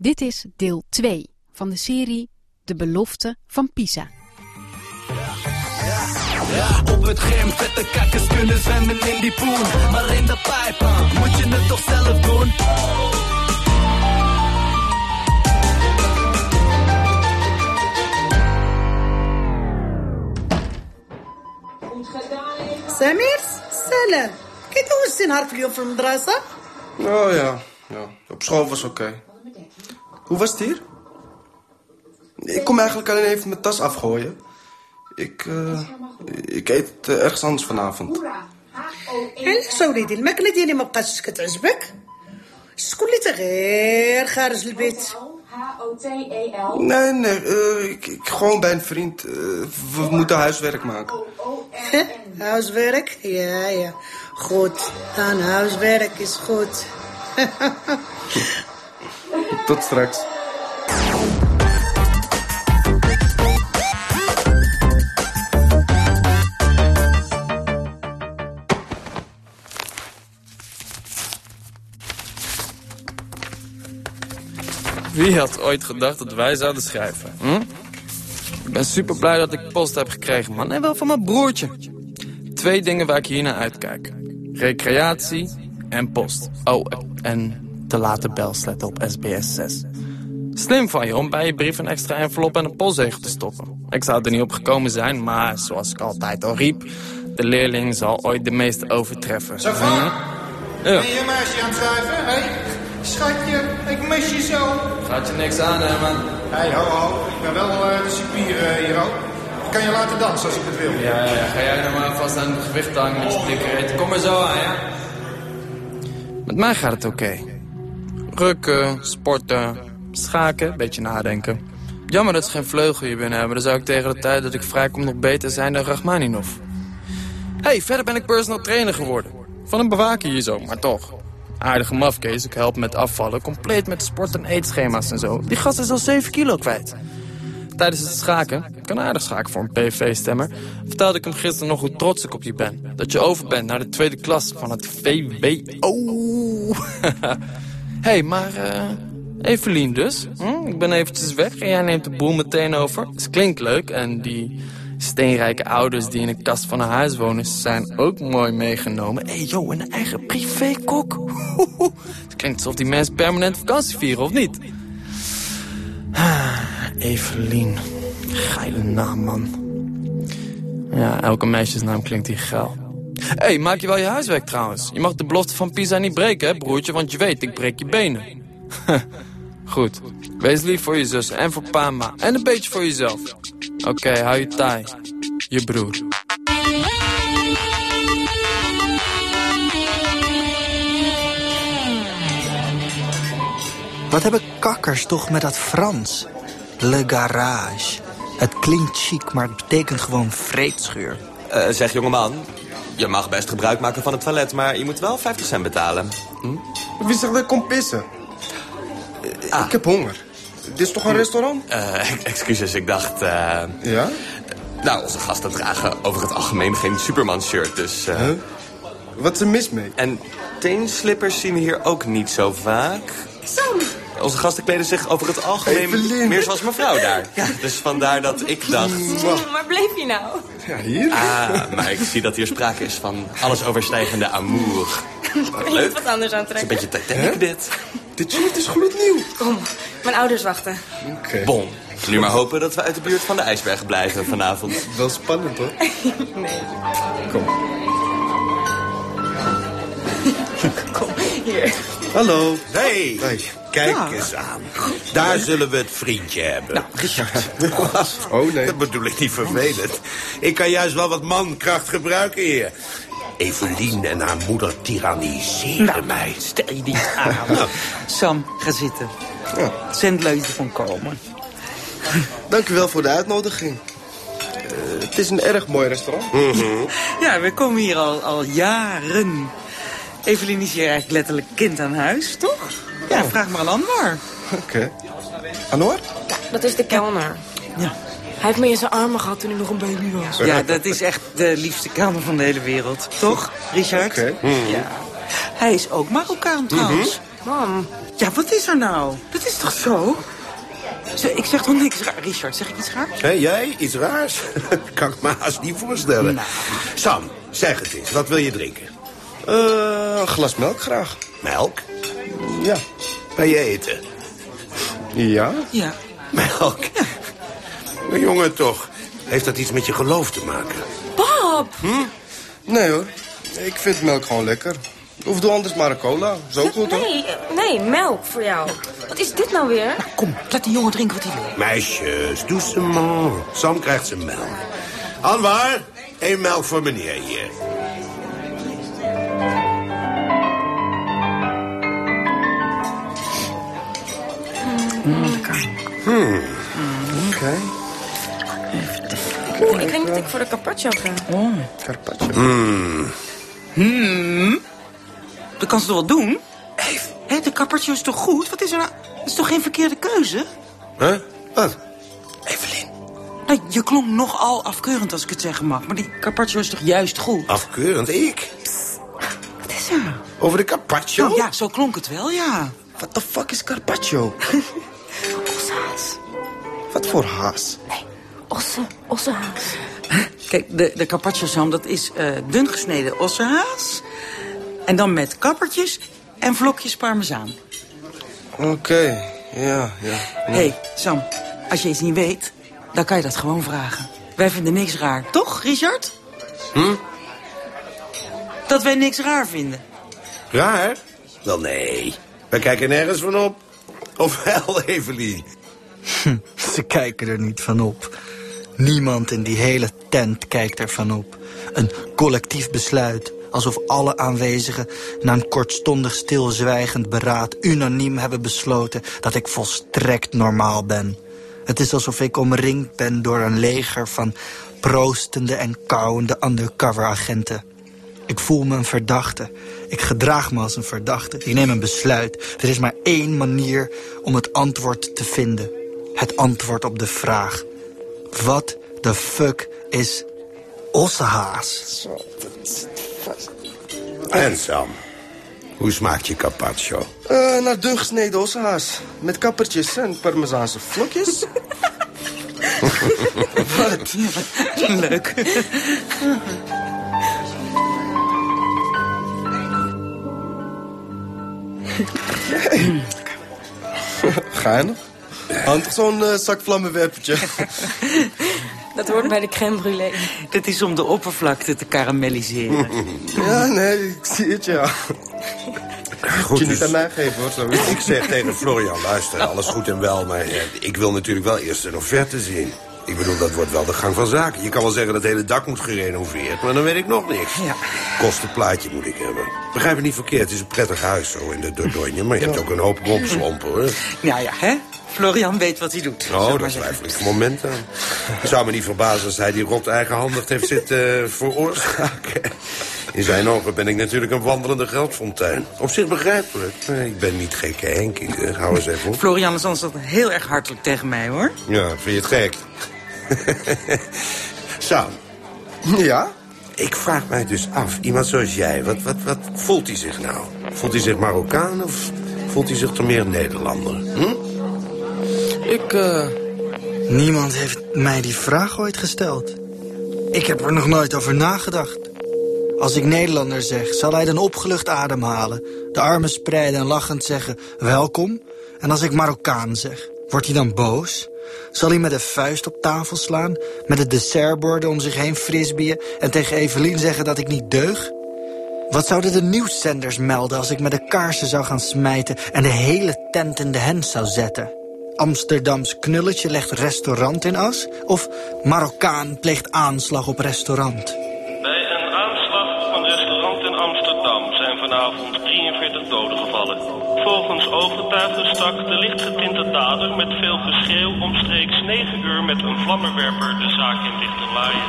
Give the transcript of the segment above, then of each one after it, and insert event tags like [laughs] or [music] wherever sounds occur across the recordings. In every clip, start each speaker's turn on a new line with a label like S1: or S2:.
S1: Dit is deel 2 van de serie De Belofte van Pisa.
S2: Ja, op het gym, vette kakkers kunnen zwemmen in die poen. Maar in de pijp, uh, moet je het toch zelf doen?
S3: سمير سلام كي دوزتي نهارك اليوم في المدرسة؟
S4: Oh ja, ja. Op school was oké. Hoe was het hier? Ik kom eigenlijk alleen even mijn tas afgooien. Ik, eh, ik eet eh, ergens anders vanavond.
S3: علاش وليدي الماكلة ديالي ما بقاتش كتعجبك؟ شكون اللي تا غير خارج البيت؟
S5: H-O-T-E-L.
S4: Nee, nee, eh, ik, ik gewoon bij een vriend. Eh, we moeten huiswerk maken.
S3: Hè? Huiswerk? Ja, ja. Goed, dan huiswerk is goed. [laughs]
S4: Tot straks.
S6: Wie had ooit gedacht dat wij zouden schrijven? Hm? Ik ben super blij dat ik post heb gekregen, man. En wel van mijn broertje. Twee dingen waar ik hier naar uitkijk. Recreatie en post. Oh, en te laten belsletten op SBS 6. Slim van je om bij je brief een extra envelop en een postzegel te stoppen. Ik zou er niet op gekomen zijn, maar zoals ik altijd al riep... de leerling zal ooit de meeste overtreffen.
S7: Zo van?
S6: Hm? Ja.
S7: Ben je een meisje aan het schrijven? Hé, hey, schatje, ik mis je zo.
S6: Gaat je niks aan, hè, man?
S7: Hé, hey, ho, ho, ik ben wel eh, de cipier eh, hier ook. Ik kan je laten dansen als ik het wil.
S6: Ja, ja, ga jij nou maar vast aan het gewicht hangen met je dikke. Kom maar zo aan, ja? Met mij gaat het oké. Rukken, sporten, schaken, beetje nadenken. Jammer dat ze geen vleugel hier binnen hebben. Dan zou ik tegen de tijd dat ik vrijkom nog beter zijn dan Rachmaninov. hey, verder ben ik personal trainer geworden. Van een bewaker hier zo, maar toch. Aardige mafkees, ik help met afvallen. Compleet met sport- en eetschema's en zo. Die gast is al 7 kilo kwijt. Tijdens het schaken, ik kan aardig schaken voor een PV-stemmer... vertelde ik hem gisteren nog hoe trots ik op je ben. Dat je over bent naar de tweede klas van het VWO. [laughs] hey, maar uh, Evelien dus. Hm? Ik ben eventjes weg en jij neemt de boel meteen over. Het klinkt leuk en die steenrijke ouders die in een kast van een huis wonen... zijn ook mooi meegenomen. Hé, hey, joh, een eigen privékok. [laughs] Het klinkt alsof die mensen permanent vakantie vieren, of niet? Evelien. Geile naam, man. Ja, elke meisjesnaam klinkt hier geil. Hé, hey, maak je wel je huiswerk trouwens. Je mag de belofte van Pisa niet breken, hè, broertje? Want je weet, ik breek je benen. [laughs] Goed. Wees lief voor je zus en voor pa en ma. En een beetje voor jezelf. Oké, okay, hou je taai. Je broer.
S8: Wat hebben kakkers toch met dat Frans? Le garage. Het klinkt chic, maar het betekent gewoon vreedschuur.
S9: Uh, zeg jongeman, je mag best gebruik maken van het toilet, maar je moet wel 50 cent betalen.
S4: Hm? Wie zegt dat ik kom pissen? Ah. Ik heb honger. Dit is toch een restaurant?
S9: Uh, excuses, ik dacht... Uh...
S4: Ja?
S9: Nou, onze gasten dragen over het algemeen geen Superman-shirt, dus... Uh...
S4: Huh? Wat is er mis mee?
S9: En teenslippers zien we hier ook niet zo vaak.
S5: Sam!
S9: Onze gasten kleden zich over het algemeen
S4: Evelien.
S9: meer zoals mevrouw daar. Ja. Dus vandaar dat ik dacht...
S5: Mm, waar bleef je nou?
S4: Ja, hier.
S9: Ah, maar ik zie dat hier sprake is van alles overstijgende amour.
S5: Je wat anders aantrekken?
S9: Het is een beetje Titanic, dit.
S4: Dit shirt is gloednieuw.
S5: Kom, mijn ouders wachten.
S4: Oké. Okay.
S9: Bon. Nu maar hopen dat we uit de buurt van de ijsbergen blijven vanavond.
S4: Wel spannend, hoor. [laughs]
S5: nee.
S4: Kom.
S5: Kom, hier.
S4: Hallo.
S10: Hey,
S4: Hey.
S10: kijk eens aan. Daar zullen we het vriendje hebben.
S8: Nou, Richard. [laughs]
S4: Oh, nee.
S10: Dat bedoel ik niet vervelend. Ik kan juist wel wat mankracht gebruiken hier. Evelien en haar moeder tyranniseren
S8: Nou,
S10: mij.
S8: Stel je niet aan. [laughs] Sam, ga zitten.
S4: Ja.
S8: Zend leuk van komen.
S4: Dank u wel voor de uitnodiging. Uh, het is een erg mooi restaurant.
S10: Mm -hmm.
S8: Ja, we komen hier al, al jaren. Evelien is hier eigenlijk letterlijk kind aan huis, toch? Ja,
S4: Oh.
S8: vraag maar aan Anwar.
S4: Oké. Okay. Anwar?
S5: Ja, dat is de kelner.
S8: Ja.
S5: Hij heeft me in zijn armen gehad toen ik nog een baby was.
S8: Ja, dat is echt de liefste kelner van de hele wereld. Toch, Richard?
S4: Oké.
S8: Ja. Hij is ook Marokkaan trouwens.
S5: Mam.
S11: Ja, wat is er nou? Dat is toch zo? Zo, ik zeg toch niks raar. Richard, zeg ik iets raars?
S10: Hé, jij? Iets raars? [laughs] kan ik me haast niet voorstellen.
S11: Nou.
S10: Sam, zeg het eens. Wat wil je drinken?
S4: Eh, een glas melk graag.
S10: Melk?
S4: Ja.
S10: Bij je eten?
S4: Ja?
S11: Ja.
S10: Melk? Maar jongen, toch. Heeft dat iets met je geloof te maken?
S5: Pap!
S4: Hm? Nee hoor. Ik vind melk gewoon lekker. Of doe anders maar een cola. Zo goed hoor.
S5: Nee, eh, nee, melk voor jou. Wat is dit nou weer?
S11: Kom, laat die jongen drinken wat hij wil.
S10: Meisjes, doucement. Sam krijgt zijn melk. Anwar, één melk voor meneer hier. Hmm.
S4: Oké.
S5: Oeh, ik denk dat ik voor de carpaccio ga.
S11: Oh.
S4: Carpaccio.
S10: Hmm.
S11: Hmm. Dat kan ze toch wel doen? Hé, de kappertje is toch goed? Wat is er nou? Dat is toch geen verkeerde keuze?
S10: Huh? Wat?
S11: Nou, je klonk nogal afkeurend als ik het zeggen mag. Maar die carpaccio is toch juist goed?
S10: Afkeurend, ik?
S11: Wat is er?
S10: Over de carpaccio?
S11: Nou ja, zo klonk het wel, ja.
S4: What the fuck is carpaccio? [laughs] Voor haas?
S5: Osse, ossehaas.
S11: Kijk, de, de carpaccio, Sam, dat is eh, dun gesneden ossehaas. En dan met kappertjes en vlokjes parmezaan.
S4: Oké, ja, ja.
S11: Hé, hey, Sam, als je iets niet weet, dan kan je dat gewoon vragen. Wij vinden niks raar, toch, Richard?
S10: Hm?
S11: Dat wij niks raar vinden.
S10: Raar? Wel, nee. Wij kijken nergens van op. Of wel, [laughs] Evelien? [laughs] [laughs]
S8: Ze kijken er niet van op. Niemand in die hele tent kijkt er van op. Een collectief besluit. Alsof alle aanwezigen na een kortstondig stilzwijgend beraad... unaniem hebben besloten dat ik volstrekt normaal ben. Het is alsof ik omringd ben door een leger van proostende en kauwende undercover-agenten. Ik voel me een verdachte. Ik gedraag me als een verdachte. Ik neem een besluit. Er is maar één manier om het antwoord te vinden. Het antwoord op de vraag. Wat de fuck is ossehaas?
S10: En Sam, hoe smaakt je carpaccio?
S4: Eh, naar dun gesneden ossehaas. Met kappertjes en parmezaanse vlokjes. [laughs] Wat?
S11: Leuk.
S4: Geinig. Handig zo'n eh, zak vlammenwerpertje. [laughs]
S5: Dat hoort bij de crème brûlée.
S11: Dit is om de oppervlakte te karamelliseren. [laughs]
S4: ja, nee, ik zie het, ja.
S10: Goed,
S4: Moet je niet
S10: dus-
S4: aan mij geven, hoor. Zo.
S10: Ik zeg tegen Florian, luister, alles goed en wel... maar eh, ik wil natuurlijk wel eerst een offerte zien. Ik bedoel, dat wordt wel de gang van zaken. Je kan wel zeggen dat het hele dak moet gerenoveerd... maar dan weet ik nog niks.
S11: Ja.
S10: Kostenplaatje moet ik hebben. Begrijp me niet verkeerd, het is een prettig huis zo in de Dordogne... maar je hebt ook een hoop rompslompen, hoor.
S11: Ja, ja, hè? Florian weet wat hij doet.
S10: Oh,
S11: zeggen.
S10: twijfel ik moment aan. Het zou me niet verbazen als hij die rot eigenhandig heeft zitten [laughs] veroorzaken. In zijn ogen ben ik natuurlijk een wandelende geldfontein. Op zich begrijpelijk. Ik ben niet gekke Henk. Ik eh, hou eens even op.
S11: Florian is anders altijd heel erg hartelijk tegen mij, hoor.
S10: Ja, vind je het gek? [laughs] Sam.
S4: Ja?
S10: Ik vraag mij dus af, iemand zoals jij, wat, wat, wat voelt hij zich nou? Voelt hij zich Marokkaan of voelt hij zich toch meer Nederlander? Hm?
S4: Ik, eh...
S8: Niemand heeft mij die vraag ooit gesteld. Ik heb er nog nooit over nagedacht. Als ik Nederlander zeg, zal hij dan opgelucht ademhalen... de armen spreiden en lachend zeggen welkom? En als ik Marokkaan zeg, wordt hij dan boos? Zal hij met een vuist op tafel slaan... met de dessertborden om zich heen frisbeeën... en tegen Evelien zeggen dat ik niet deug? Wat zouden de nieuwszenders melden als ik met de kaarsen zou gaan smijten... en de hele tent in de hens zou zetten? Amsterdams knulletje legt restaurant in as? Of Marokkaan pleegt aanslag op restaurant?
S12: Bij een aanslag een restaurant in Amsterdam zijn vanavond 43 doden gevallen. Volgens ooggetuigen stak de lichtgetinte dader met veel geschreeuw omstreeks 9 uur met een vlammenwerper de zaak in lichterlaaien.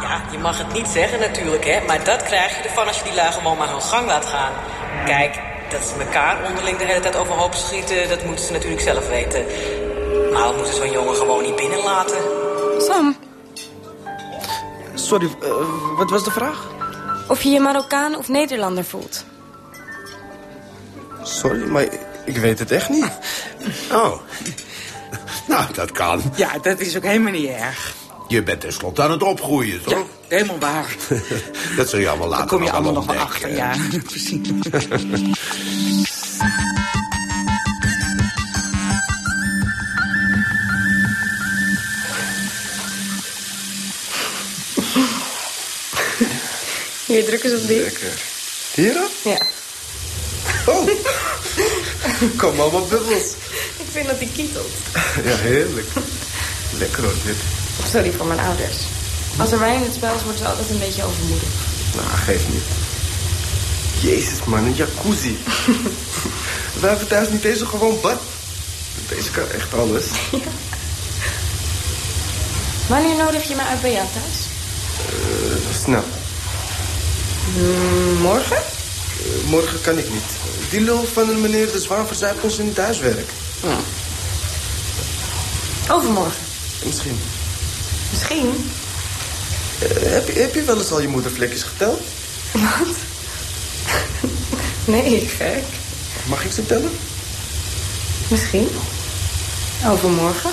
S13: Ja, je mag het niet zeggen natuurlijk, hè. Maar dat krijg je ervan als je die lui gewoon maar hun gang laat gaan. Kijk, dat ze elkaar onderling de hele tijd overhoop schieten... dat moeten ze natuurlijk zelf weten. Maar we moeten zo'n jongen gewoon niet binnenlaten.
S5: Sam,
S4: Sorry, eh, wat was de vraag?
S5: Of je je Marokkaan of Nederlander voelt.
S4: Sorry, maar ik weet het echt niet.
S10: Oh. [laughs] Nou, dat kan.
S11: Ja, dat is ook helemaal niet erg.
S10: Je bent tenslotte aan het opgroeien, toch?
S11: Helemaal waar. [laughs]
S10: dat zul je allemaal later
S11: Daar kom je
S10: nog wel
S11: allemaal nog achter, ja. [laughs] Precies.
S5: Hier, druk eens op die.
S4: Lekker. Hier dan?
S5: Ja.
S4: Oh. [laughs] Kom wat bubbels.
S5: Ik vind dat die kietelt. [laughs]
S4: Ja, heerlijk. Lekker hoor, dit.
S5: Sorry voor mijn ouders. Als er wijn in het spel is, worden ze altijd een beetje overmoedig.
S4: Nou, geef niet. Jezus, man, een jacuzzi. [laughs] We hebben thuis niet eens een gewoon bad. Deze kan echt alles.
S5: Wanneer nodig je me uit bij jou thuis?
S4: Eh, snel.
S5: Morgen?
S4: Eh, morgen kan ik niet. Die lul van een meneer de Zwaan verzuipt ons in het huiswerk.
S5: Overmorgen.
S4: Misschien.
S5: Misschien.
S4: Eh, heb, je, heb je wel eens al je moedervlekjes geteld?
S5: Wat? Nee, gek.
S4: Mag ik ze tellen?
S5: Misschien. Overmorgen.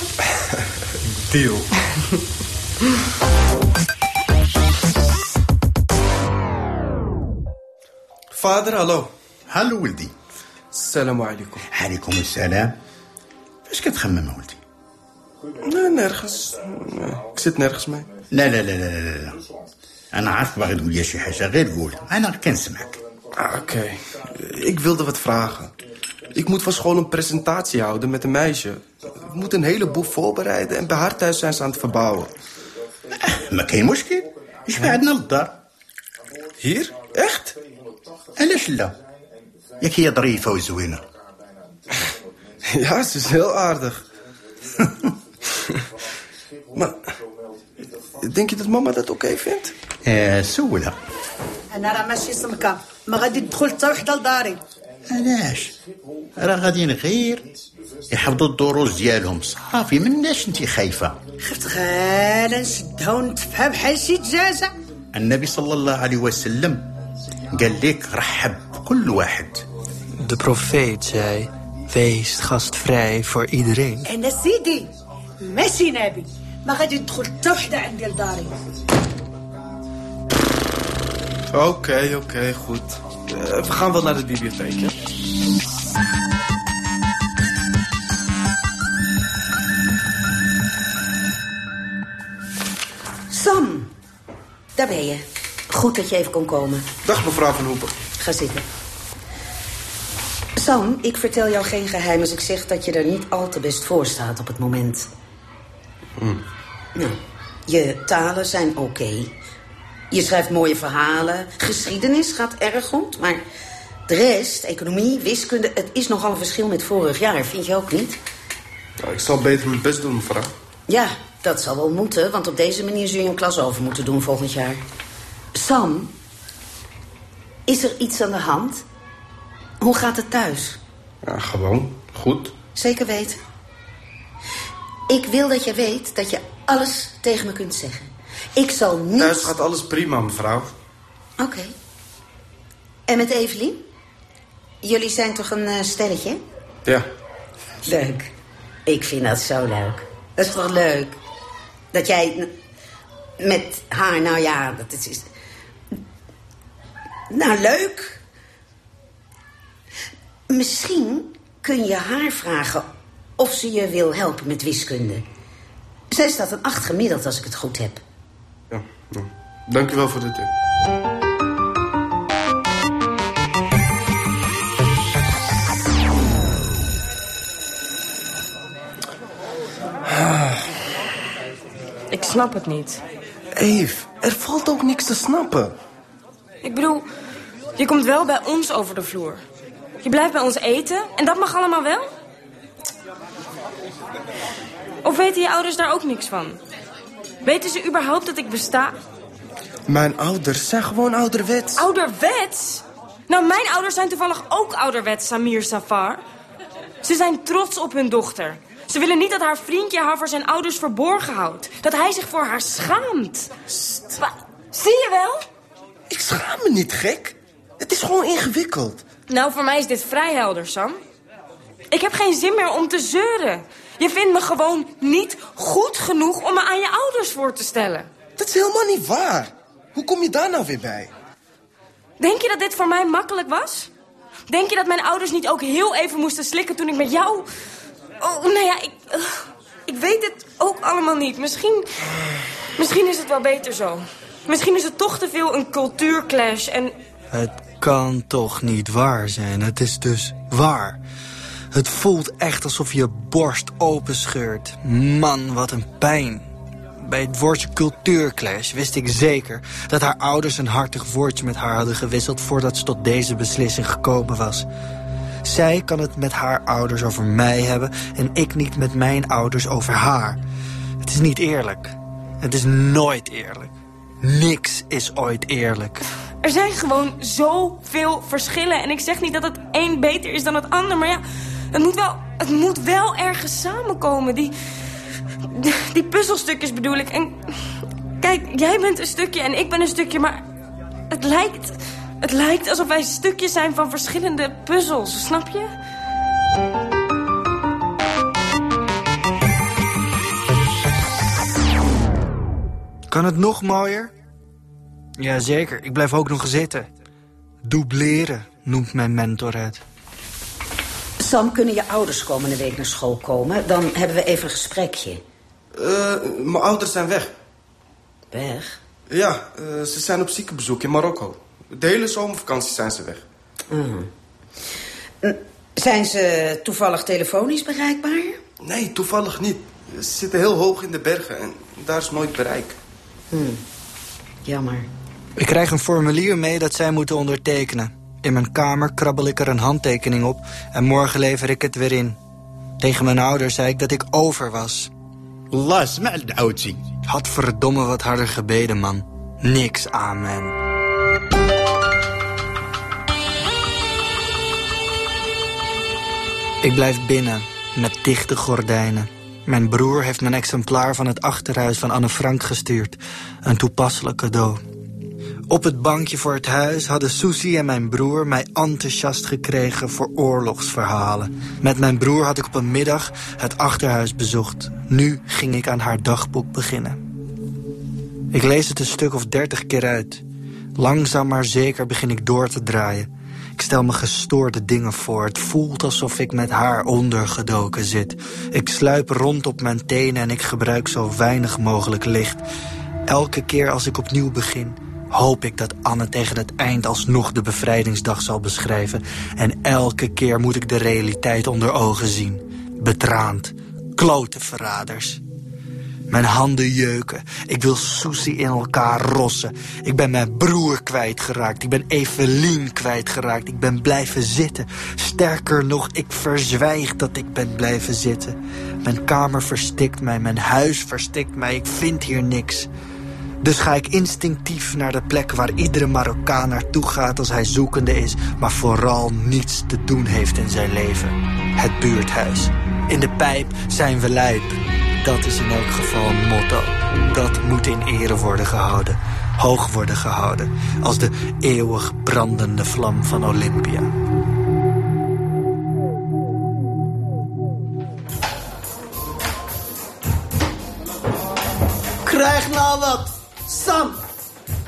S5: [laughs]
S4: Deal. [laughs] Vader, hallo.
S14: Hallo ولدي
S4: Salam alaikum.
S14: عليكم السلام فاش كتخمم ولدي
S4: Nee, nergens. Nee, ik zit nergens mee.
S14: لا لا لا لا لا لا انا عارف باغي تقول لي شي حاجه غير قول انا كنسمعك
S4: Ah, Oké, ik wilde wat vragen. Ik moet van school een presentatie houden met een meisje. Ik moet een heleboel voorbereiden en bij haar thuis zijn ze aan het verbouwen.
S14: ما كاين مشكل اش بعدنا للدار
S4: Hier? Echt?
S14: علاش لا؟ ياك هي ظريفة وزوينة.
S4: Ja, ze is heel aardig. maar, denk je dat mama dat oké vindt?
S14: سولها
S3: أنا راه ماشي سمكة. ما غادي تدخل حتى وحده لداري.
S14: علاش راه غاديين غير يحفظوا الدروس ديالهم. صافي مناش أنت خايفة؟
S3: خفت غالا نشدها ونتفها بحال شي دجاجة.
S14: النبي صلى الله عليه وسلم قال لك رحب بكل واحد
S8: De profeet zei, wees gastvrij voor iedereen.
S3: انا سيدي ماشي نبي ما غادي تدخل حتى وحده عندي لداري
S4: Oké, oké, goed. Eh, we gaan wel naar de bibliotheek, hè?
S15: Sam, daar ben je. Goed dat je even kon komen.
S4: Dag, mevrouw Van Hoepen.
S15: Ga zitten. Sam, ik vertel jou geen geheim als ik zeg dat je er niet al te best voor staat op het moment. Nou, je talen zijn oké. Je schrijft mooie verhalen. Geschiedenis gaat erg goed. Maar de rest, economie, wiskunde... het is nogal een verschil met vorig jaar. Vind je ook niet?
S4: Nou, ik zal beter mijn best doen, mevrouw.
S15: Ja, dat zal wel moeten. Want op deze manier zul je een klas over moeten doen volgend jaar. Sam, is er iets aan de hand? Hoe gaat het thuis?
S4: Ja, gewoon. Goed.
S15: Zeker weten. Ik wil dat je weet dat je alles tegen me kunt zeggen. Ik zal niet...
S4: Thuis gaat alles prima, mevrouw.
S15: Oké. En met Evelien? Jullie zijn toch een eh, stelletje?
S4: Ja.
S15: Leuk. Ik vind dat zo leuk. Dat is toch leuk? Dat jij met haar, nou ja, dat is... Nou, leuk. Misschien kun je haar vragen of ze je wil helpen met wiskunde. Zij staat een acht gemiddeld als ik het goed heb.
S4: ja, ja. Dank u wel voor de tip.
S5: Ik snap het niet.
S4: Eve, er valt ook niks te snappen.
S5: Ik bedoel, je komt wel bij ons over de vloer. Je blijft bij ons eten en dat mag allemaal wel? Of weten je ouders daar ook niks van? Weten ze überhaupt dat ik besta?
S4: Mijn ouders zijn gewoon ouderwets.
S5: Ouderwets? Nou, mijn ouders zijn toevallig ook ouderwets, Samir Safar. Ze zijn trots op hun dochter. Ze willen niet dat haar vriendje haar voor zijn ouders verborgen houdt. Dat hij zich voor haar schaamt. Zie je wel?
S4: Ik schaam me niet, gek. Het is gewoon ingewikkeld.
S5: Nou, voor mij is dit vrij helder, Sam. Ik heb geen zin meer om te zeuren. Je vindt me gewoon niet goed genoeg om me aan je ouders voor te stellen.
S4: Dat is helemaal niet waar. Hoe kom je daar nou weer bij?
S5: Denk je dat dit voor mij makkelijk was? Denk je dat mijn ouders niet ook heel even moesten slikken toen ik met jou... Oh, nou ja, ik, uh, ik weet het ook allemaal niet. Misschien, misschien is het wel beter zo. Misschien is het toch te veel een cultuurclash en...
S8: Het kan toch niet waar zijn. Het is dus waar. Het voelt echt alsof je borst openscheurt. Man, wat een pijn. Bij het woordje cultuurclash wist ik zeker dat haar ouders een hartig woordje met haar hadden gewisseld voordat ze tot deze beslissing gekomen was. Zij kan het met haar ouders over mij hebben en ik niet met mijn ouders over haar. Het is niet eerlijk. Het is nooit eerlijk. Niks is ooit eerlijk.
S5: Er zijn gewoon zoveel verschillen. En ik zeg niet dat het een beter is dan het ander. Maar ja, het moet wel, het moet wel ergens samenkomen. Die, die, die puzzelstukjes bedoel ik. En kijk, jij bent een stukje en ik ben een stukje. Maar het lijkt, het lijkt alsof wij stukjes zijn van verschillende puzzels. Snap je?
S8: Kan het nog mooier? Jazeker, ik blijf ook nog zitten. Dubleren noemt mijn mentor het.
S15: Sam, kunnen je ouders komende week naar school komen? Dan hebben we even een gesprekje.
S4: Uh, mijn ouders zijn weg.
S15: Weg?
S4: Ja, uh, ze zijn op ziekenbezoek in Marokko. De hele zomervakantie zijn ze weg.
S15: Mm. Zijn ze toevallig telefonisch bereikbaar?
S4: Nee, toevallig niet. Ze zitten heel hoog in de bergen en daar is nooit bereik.
S15: Hmm. Jammer.
S8: Ik krijg een formulier mee dat zij moeten ondertekenen. In mijn kamer krabbel ik er een handtekening op en morgen lever ik het weer in. Tegen mijn ouders zei ik dat ik over was.
S14: Las smaal de
S8: Had verdomme wat harder gebeden, man. Niks, amen. Ik blijf binnen, met dichte gordijnen. Mijn broer heeft mijn exemplaar van het achterhuis van Anne Frank gestuurd. Een toepasselijk cadeau. Op het bankje voor het huis hadden Susie en mijn broer mij enthousiast gekregen voor oorlogsverhalen. Met mijn broer had ik op een middag het achterhuis bezocht. Nu ging ik aan haar dagboek beginnen. Ik lees het een stuk of dertig keer uit. Langzaam maar zeker begin ik door te draaien. Ik stel me gestoorde dingen voor. Het voelt alsof ik met haar ondergedoken zit. Ik sluip rond op mijn tenen en ik gebruik zo weinig mogelijk licht. Elke keer als ik opnieuw begin, hoop ik dat Anne tegen het eind alsnog de bevrijdingsdag zal beschrijven. En elke keer moet ik de realiteit onder ogen zien. Betraand. Klote verraders. Mijn handen jeuken. Ik wil Susie in elkaar rossen. Ik ben mijn broer kwijtgeraakt. Ik ben Evelien kwijtgeraakt. Ik ben blijven zitten. Sterker nog, ik verzwijg dat ik ben blijven zitten. Mijn kamer verstikt mij. Mijn huis verstikt mij. Ik vind hier niks. Dus ga ik instinctief naar de plek waar iedere Marokkaan naartoe gaat als hij zoekende is, maar vooral niets te doen heeft in zijn leven. Het buurthuis. In de pijp zijn we lijp. Dat is in elk geval een motto. Dat moet in ere worden gehouden. Hoog worden gehouden. Als de eeuwig brandende vlam van Olympia.
S16: Krijg nou wat. Sam.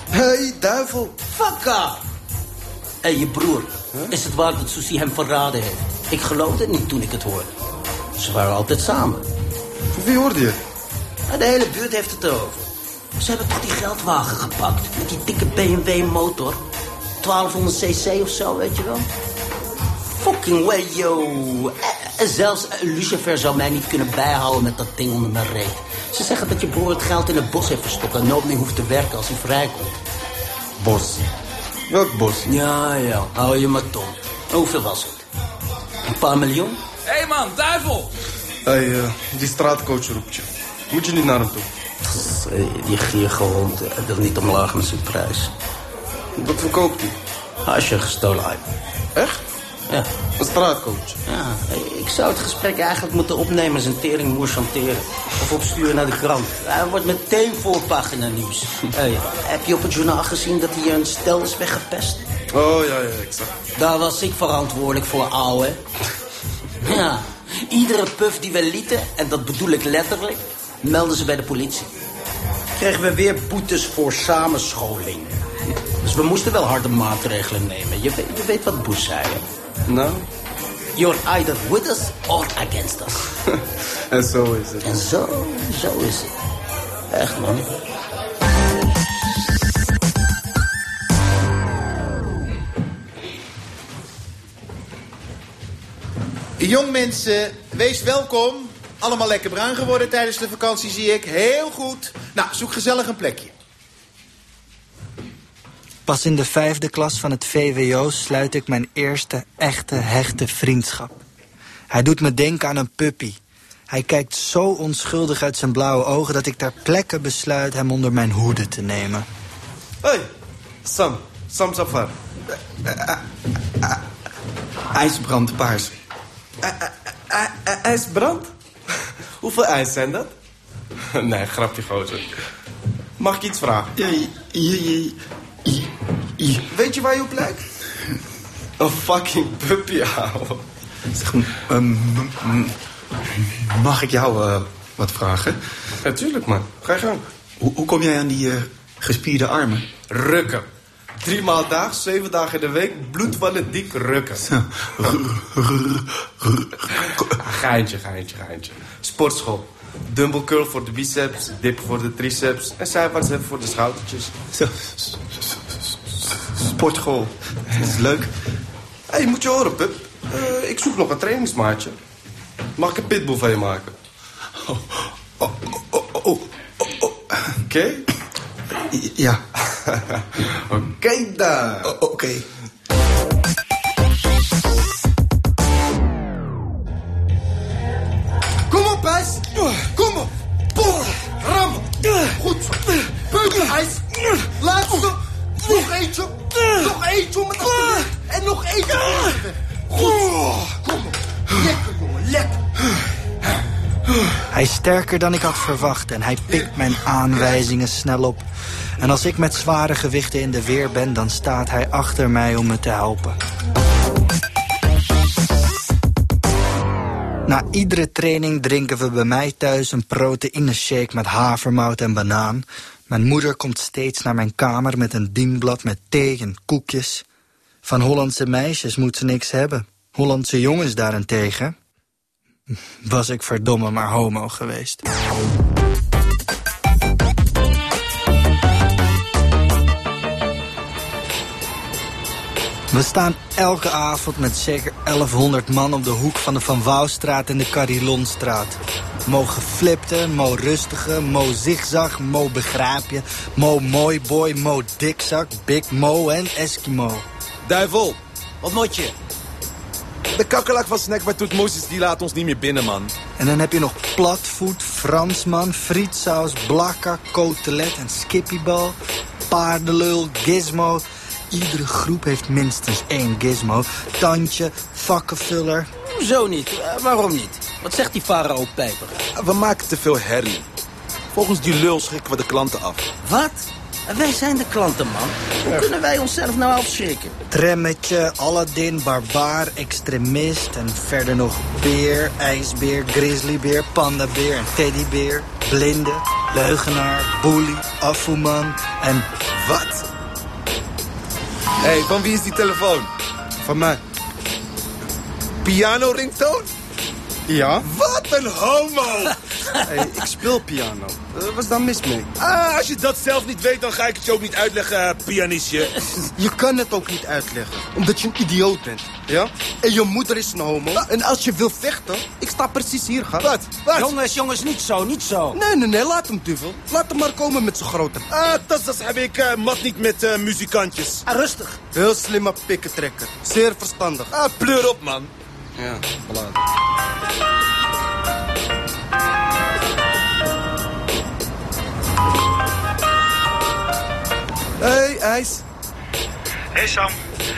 S4: hey, duivel.
S16: Hé, hey, je broer. Is het waar dat Susie hem verraden heeft? Ik geloofde het niet toen ik het hoorde. Ze waren altijd samen.
S4: Wie hoorde je?
S16: De hele buurt heeft het erover. Ze hebben toch die geldwagen gepakt. Met die dikke BMW motor. 1200 cc of zo, weet je wel. Fucking way, yo. En zelfs Lucifer zou mij niet kunnen bijhouden met dat ding onder mijn reet. Ze zeggen dat je broer het geld in het bos heeft verstopt... en nooit meer hoeft te werken als hij vrijkomt.
S4: Bos? Welk bos?
S16: Ja, ja. Hou je maar tom. Hoeveel was het? Een paar miljoen?
S6: Hé hey man, duivel!
S4: Uh, die straatcoach roept je. Moet je niet naar hem toe?
S16: Die gierige hond wil niet omlaag met zijn prijs.
S4: Wat verkoopt hij?
S16: Hasje gestolen.
S4: Echt?
S16: Ja.
S4: Een straatcoach?
S16: Ja, ik zou het gesprek eigenlijk moeten opnemen en zijn teringmoer chanteren. Of opsturen naar de krant. Hij wordt meteen voorpagina nieuws. Hey, heb je op het journaal gezien dat hij een stel is weggepest.
S4: Oh, ja, ja, ik zag.
S16: Daar was ik verantwoordelijk voor, ouwe. Ja, iedere puf die we lieten, en dat bedoel ik letterlijk, melden ze bij de politie. Kregen we weer boetes voor samenscholing. Dus we moesten wel harde maatregelen nemen. Je weet, je weet wat Bush zei, hè?
S4: Nou?
S16: You're either with us or against us. [laughs]
S4: en zo is het.
S16: En zo, zo is het. Echt, man.
S14: Jong mensen, wees welkom. Allemaal lekker bruin geworden tijdens de vakantie, zie ik. Heel goed. Nou, zoek gezellig een plekje.
S8: Pas in de vijfde klas van het VWO sluit ik mijn eerste echte hechte vriendschap. Hij doet me denken aan een puppy. Hij kijkt zo onschuldig uit zijn blauwe ogen... dat ik ter plekke besluit hem onder mijn hoede te nemen.
S4: Hey, Sam. Sam Safar. IJsbrand paars. IJsbrand? Hoeveel ijs zijn dat? nee, grapje, gozer. Mag ik iets vragen? Weet je waar je op lijkt? Een fucking puppy, ouwe.
S17: Zeg, ehm, mag ik jou eh, wat vragen?
S4: Natuurlijk, man. Ga je gang.
S17: Hoe, hoe kom jij aan die eh, gespierde armen?
S4: Rukken. Drie maal dag, zeven dagen in de week, bloedfanatiek rukken. geintje, geintje, geintje. Sportschool. Dumbbell curl voor de biceps, dip voor de triceps en zijwaarts hebben voor de schoudertjes.
S17: Sportschool. Dat is leuk.
S4: Hé, hey, moet je horen, pup. Uh, ik zoek nog een trainingsmaatje. Mag ik een pitbull van je maken?
S17: Oh, oh, oh, oh, oh.
S4: Oké?
S17: Ja. [laughs]
S4: Oké okay, dan.
S17: Oké. Okay.
S4: Kom op, ijs. Kom op. Boom. Ram. Goed zo. Beuk, ijs. Laatste. Nog eentje. Nog eentje om het
S8: Hij is sterker dan ik had verwacht en hij pikt mijn aanwijzingen snel op. En als ik met zware gewichten in de weer ben, dan staat hij achter mij om me te helpen. Na iedere training drinken we bij mij thuis een proteïne shake met havermout en banaan. Mijn moeder komt steeds naar mijn kamer met een dienblad met thee en koekjes. Van Hollandse meisjes moet ze niks hebben. Hollandse jongens daarentegen, was ik verdomme maar homo geweest. We staan elke avond met zeker 1100 man op de hoek van de Van Wouwstraat en de Carilonstraat. Mo geflipte, mo rustige, mo zigzag, mo begrijp je, mo mooi boy, mo dikzak, big mo en Eskimo.
S18: Duivel, wat moet je? De kakkelak van Snackbar Toet Moses die laat ons niet meer binnen, man.
S8: En dan heb je nog platvoet, Fransman, frietsaus, blakka, cotelet en skippybal. Paardenlul, gizmo. Iedere groep heeft minstens één gizmo. Tandje, vakkenvuller.
S16: Zo niet. Uh, waarom niet? Wat zegt die farao Pijper?
S18: We maken te veel herrie. Volgens die lul schrikken we de klanten af.
S16: Wat? Wij zijn de klanten, man. Hoe kunnen wij onszelf nou afschrikken?
S8: Tremmetje, Aladdin, barbaar, extremist... en verder nog beer, ijsbeer, grizzlybeer, pandabeer en teddybeer... blinde, leugenaar, boelie, afvoeman en...
S18: Wat? Hé, hey, van wie is die telefoon?
S4: Van mij.
S18: Piano ringtoon?
S4: Ja.
S18: Wat een homo! [laughs]
S4: hey, ik speel piano. Uh, wat is daar mis mee?
S18: Ah, als je dat zelf niet weet, dan ga ik het je ook niet uitleggen, pianistje.
S4: Je kan het ook niet uitleggen, omdat je een idioot bent. Ja? En je moeder is een homo. Wat? En als je wil vechten, ik sta precies hier, ga.
S18: Wat? Wat?
S16: Jongens, jongens, niet zo, niet zo.
S4: Nee, nee, nee, laat hem, duvel. Laat hem maar komen met zijn grote.
S18: Ah, dat, heb ik uh, mat niet met uh, muzikantjes.
S16: Ah, rustig.
S4: Heel slimme pikkentrekker. Zeer verstandig.
S18: Ah, pleur op, man.
S4: Ja, belangrijk. Hey, IJs.
S19: Hey Sam,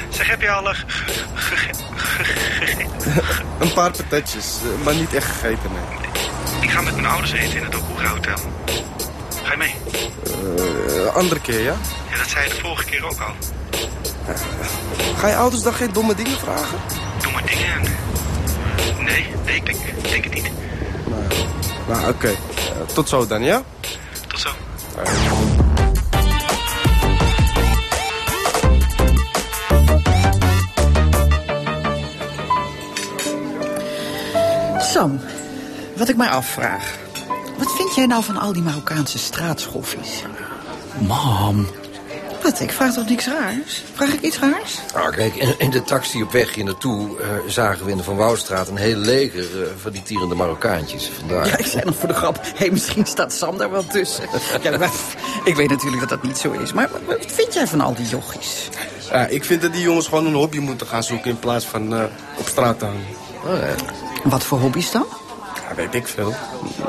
S19: zeg heb je al uh, [laughs]
S4: Een paar patatjes, maar niet echt gegeten, nee.
S19: Ik ga met mijn ouders eten in het Okura Hotel. Ga je mee?
S4: Uh, andere keer, ja?
S19: Ja, dat zei je de vorige keer ook al.
S4: Ga je ouders dan geen domme dingen vragen?
S19: Maar dingen. Nee, nee, ik denk, ik denk het niet.
S4: Nou, oké. Eh, tot zo dan, ja?
S19: Tot zo.
S11: Wat ik maar afvraag. Wat vind jij nou van al die Marokkaanse straatschoffies?
S20: Mam.
S11: Wat, ik vraag toch niks raars? Vraag ik iets raars?
S20: Ah, kijk, in, in de taxi op weg hier naartoe eh, zagen we in de Van Wouwstraat een heel leger eh, van die tierende Marokkaantjes. Vandaar.
S11: Ja, ik zei nog voor de grap, hé, misschien staat Sam daar wel tussen. ja, maar, ik weet natuurlijk dat dat niet zo is. Maar wat vind jij van al die jochies?
S4: Ja, ik vind dat die jongens gewoon een hobby moeten gaan zoeken... in plaats van eh, op straat te hangen.
S20: Oh, ja.
S11: Wat voor hobby's dan?
S4: Ja, weet ik veel.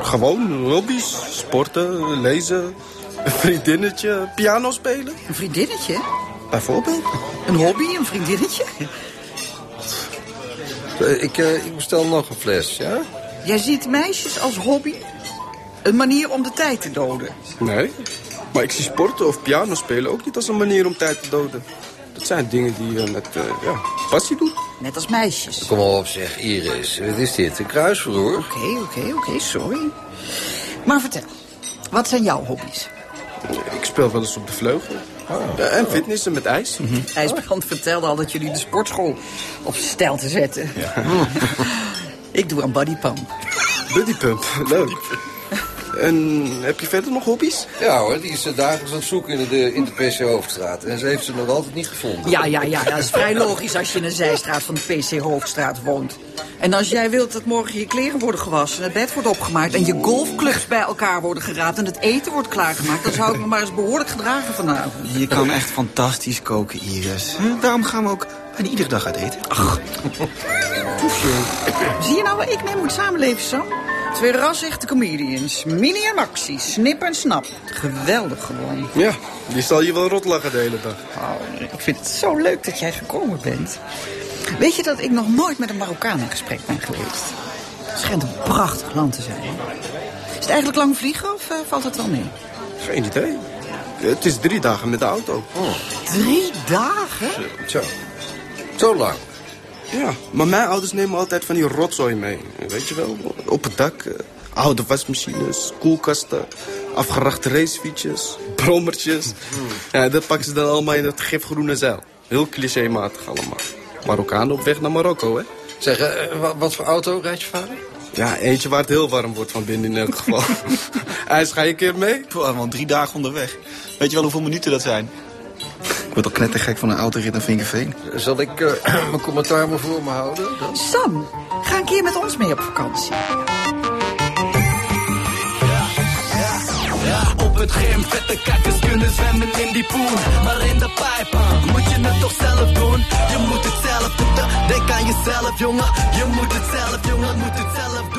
S4: Gewoon hobby's. Sporten, lezen, een vriendinnetje, piano spelen.
S11: Een vriendinnetje?
S4: Bijvoorbeeld.
S11: Een hobby, een vriendinnetje?
S20: Eh, ik, eh, ik bestel nog een fles, ja?
S11: Jij ziet meisjes als hobby? Een manier om de tijd te doden?
S4: Nee, maar ik zie sporten of piano spelen ook niet als een manier om tijd te doden. Dat zijn dingen die je met eh, ja, doet.
S11: Net als meisjes.
S20: Kom maar op, zeg, Iris. Wat is dit? Een kruisverhoor?
S11: Oké, oké, oké, sorry. Maar vertel, wat zijn jouw hobby's?
S4: Ik speel wel eens op de vleugel. Ja, en fitnessen met ijs.
S11: IJsbrand vertelde al dat jullie de sportschool op stijl te zetten. [laughs] ik doe aan bodypump.
S4: Bodypump, leuk. En heb je verder nog hobby's?
S20: Ja hoor, die is eh, dagelijks aan het zoeken in de, in de PC Hoofdstraat. En ze heeft ze nog altijd niet gevonden.
S11: Ja, ja, ja, dat is vrij logisch als je in een zijstraat van de PC Hoofdstraat woont. En als jij wilt dat morgen je kleren worden gewassen, het bed wordt opgemaakt... en je golfclubs bij elkaar worden geraapt en het eten wordt klaargemaakt... dan zou ik me maar eens behoorlijk gedragen vanavond.
S8: Je kan echt fantastisch koken, Iris. Daarom gaan we ook bijna iedere dag uit eten.
S11: Ach. Zie je nou waar ik mee moet samenleven, Sam? Twee ras-echte comedians. Mini en Maxi. Snip en snap. Geweldig gewoon.
S4: Ja, die zal je wel rot lachen de hele dag.
S11: Oh, ik vind het zo leuk dat jij gekomen bent. Weet je dat ik nog nooit met een Marokkaan in gesprek ben geweest? Het schijnt een prachtig land te zijn. Is het eigenlijk lang vliegen of eh, valt het wel mee?
S4: Geen idee. Het is drie dagen met de auto.
S11: Drie dagen?
S20: Zo. Zo lang.
S4: Ja, maar mijn ouders nemen altijd van die rotzooi mee. Weet je wel, op het dak. eh, oude wasmachines, koelkasten, afgerachte racefietsjes, brommertjes. Ja, dat pakken ze dan allemaal in het gifgroene zeil. Heel clichématig allemaal. Marokkanen op weg naar Marokko, hè?
S20: Zeg, eh, wa- wat voor auto rijdt je vader?
S4: Ja, eentje waar het heel warm wordt van binnen in elk geval. [laughs] IJs, ga je een keer mee?
S8: Al drie dagen onderweg. Weet je wel hoeveel minuten dat zijn? Ik word al knettergek van een autorit naar Vinkerveen.
S20: Zal ik eh, [clears throat] mijn commentaar maar voor me houden? Dan?
S11: Sam, ga een keer met ons mee op vakantie.
S2: Ja, op het gym, vette kakkers kunnen zwemmen in die poen. Maar in de pijp, ah, moet je het toch zelf doen? Je moet het zelf doen, denk aan jezelf, jongen. Je moet het zelf, jongen, moet het zelf doen.